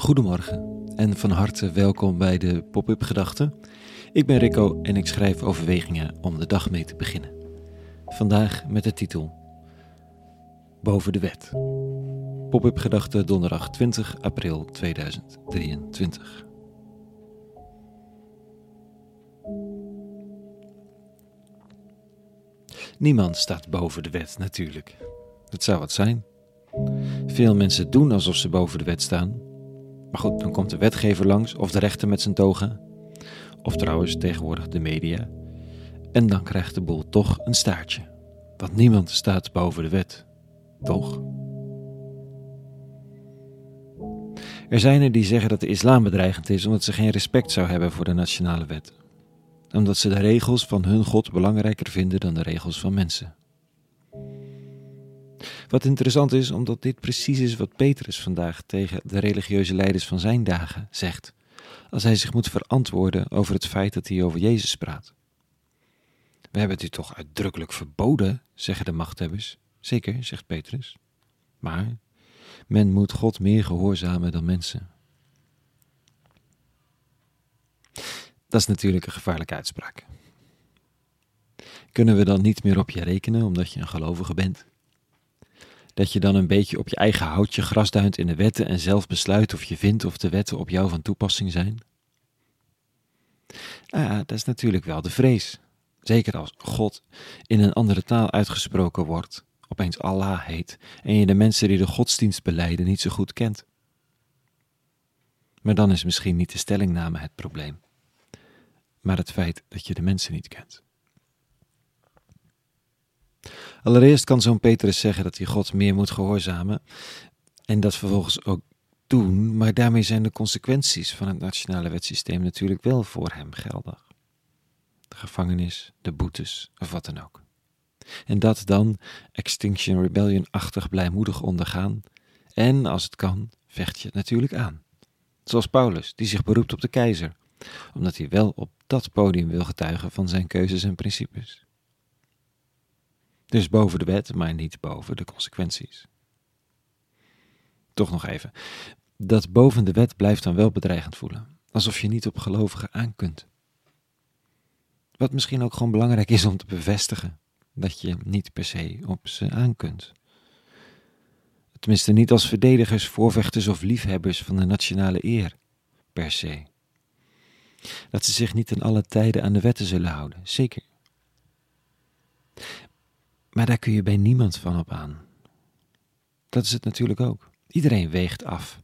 Goedemorgen en van harte welkom bij de Pop-up Gedachten. Ik ben Rico en ik schrijf overwegingen om de dag mee te beginnen. Vandaag met de titel Boven de wet. Pop-up Gedachten donderdag 20 april 2023. Niemand staat boven de wet natuurlijk. Dat zou wat zijn. Veel mensen doen alsof ze boven de wet staan, maar goed, dan komt de wetgever langs of de rechter met zijn toga. Of trouwens tegenwoordig de media. En dan krijgt de boel toch een staartje. Want niemand staat boven de wet. Toch? Er zijn er die zeggen dat de islam bedreigend is omdat ze geen respect zou hebben voor de nationale wet. Omdat ze de regels van hun God belangrijker vinden dan de regels van mensen. Wat interessant is, omdat dit precies is wat Petrus vandaag tegen de religieuze leiders van zijn dagen zegt, als hij zich moet verantwoorden over het feit dat hij over Jezus praat. We hebben het u toch uitdrukkelijk verboden, zeggen de machthebbers. Zeker, zegt Petrus. Maar men moet God meer gehoorzamen dan mensen. Dat is natuurlijk een gevaarlijke uitspraak. Kunnen we dan niet meer op je rekenen omdat je een gelovige bent? Dat je dan een beetje op je eigen houtje grasduint in de wetten en zelf besluit of je vindt of de wetten op jou van toepassing zijn? Ah, dat is natuurlijk wel de vrees. Zeker als God in een andere taal uitgesproken wordt, opeens Allah heet en je de mensen die de godsdienst beleiden niet zo goed kent. Maar dan is misschien niet de stellingname het probleem, maar het feit dat je de mensen niet kent. Allereerst kan zo'n Petrus zeggen dat hij God meer moet gehoorzamen en dat vervolgens ook doen, maar daarmee zijn de consequenties van het nationale wetsysteem natuurlijk wel voor hem geldig. De gevangenis, de boetes of wat dan ook. En dat dan Extinction Rebellion-achtig blijmoedig ondergaan en, als het kan, vecht je het natuurlijk aan. Zoals Paulus, die zich beroept op de keizer, omdat hij wel op dat podium wil getuigen van zijn keuzes en principes. Dus boven de wet, maar niet boven de consequenties. Toch nog even. Dat boven de wet blijft dan wel bedreigend voelen. Alsof je niet op gelovigen aan kunt. Wat misschien ook gewoon belangrijk is om te bevestigen. Dat je niet per se op ze aan kunt. Tenminste niet als verdedigers, voorvechters of liefhebbers van de nationale eer. Per se. Dat ze zich niet in alle tijden aan de wetten zullen houden. Zeker. Maar daar kun je bij niemand van op aan. Dat is het natuurlijk ook. Iedereen weegt af,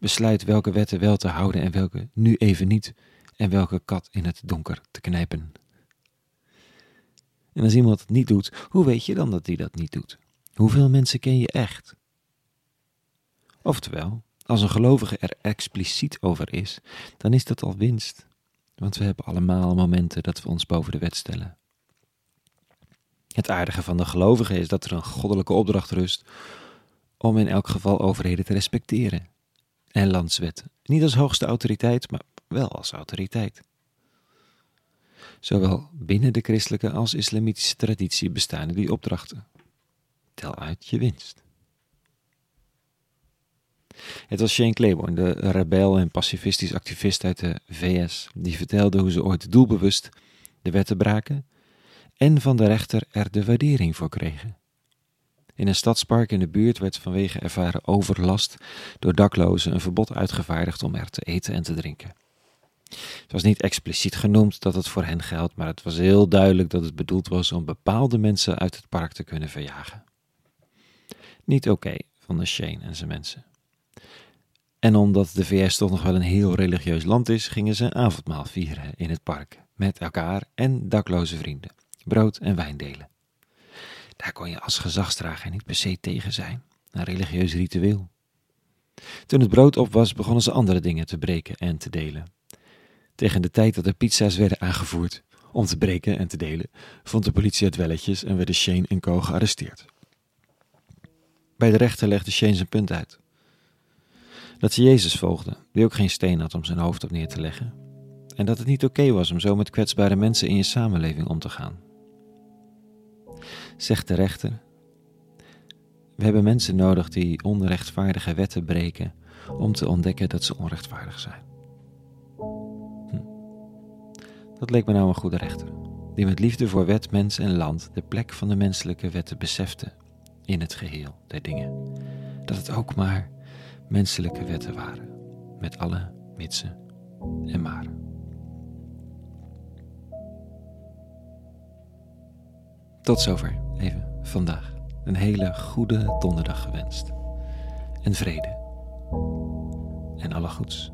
besluit welke wetten wel te houden en welke nu even niet, en welke kat in het donker te knijpen. En als iemand het niet doet, hoe weet je dan dat hij dat niet doet? Hoeveel mensen ken je echt? Oftewel, als een gelovige er expliciet over is, dan is dat al winst. Want we hebben allemaal momenten dat we ons boven de wet stellen. Het aardige van de gelovigen is dat er een goddelijke opdracht rust om in elk geval overheden te respecteren. En landswetten, niet als hoogste autoriteit, maar wel als autoriteit. Zowel binnen de christelijke als islamitische traditie bestaan die opdrachten. Tel uit je winst. Het was Shane Claiborne, de rebel en pacifistisch activist uit de VS, die vertelde hoe ze ooit doelbewust de wetten braken en van de rechter er de waardering voor kregen. In een stadspark in de buurt werd vanwege ervaren overlast door daklozen een verbod uitgevaardigd om er te eten en te drinken. Het was niet expliciet genoemd dat het voor hen geldt, maar het was heel duidelijk dat het bedoeld was om bepaalde mensen uit het park te kunnen verjagen. Niet oké van de Shane en zijn mensen. En omdat de VS toch nog wel een heel religieus land is, gingen ze een avondmaal vieren in het park met elkaar en dakloze vrienden brood en wijn delen. Daar kon je als gezagsdrager niet per se tegen zijn, een religieus ritueel. Toen het brood op was, begonnen ze andere dingen te breken en te delen. Tegen de tijd dat de pizza's werden aangevoerd om te breken en te delen, vond de politie het welletjes en werden Shane en Co. gearresteerd. Bij de rechter legde Shane zijn punt uit. Dat ze Jezus volgde, die ook geen steen had om zijn hoofd op neer te leggen. En dat het niet oké was om zo met kwetsbare mensen in je samenleving om te gaan zegt de rechter. We hebben mensen nodig die onrechtvaardige wetten breken om te ontdekken dat ze onrechtvaardig zijn. Hm. Dat leek me nou een goede rechter, die met liefde voor wet, mens en land de plek van de menselijke wetten besefte in het geheel der dingen. Dat het ook maar menselijke wetten waren, met alle mitsen en maren. Tot zover even vandaag. Een hele goede donderdag gewenst. En vrede. En alle goeds.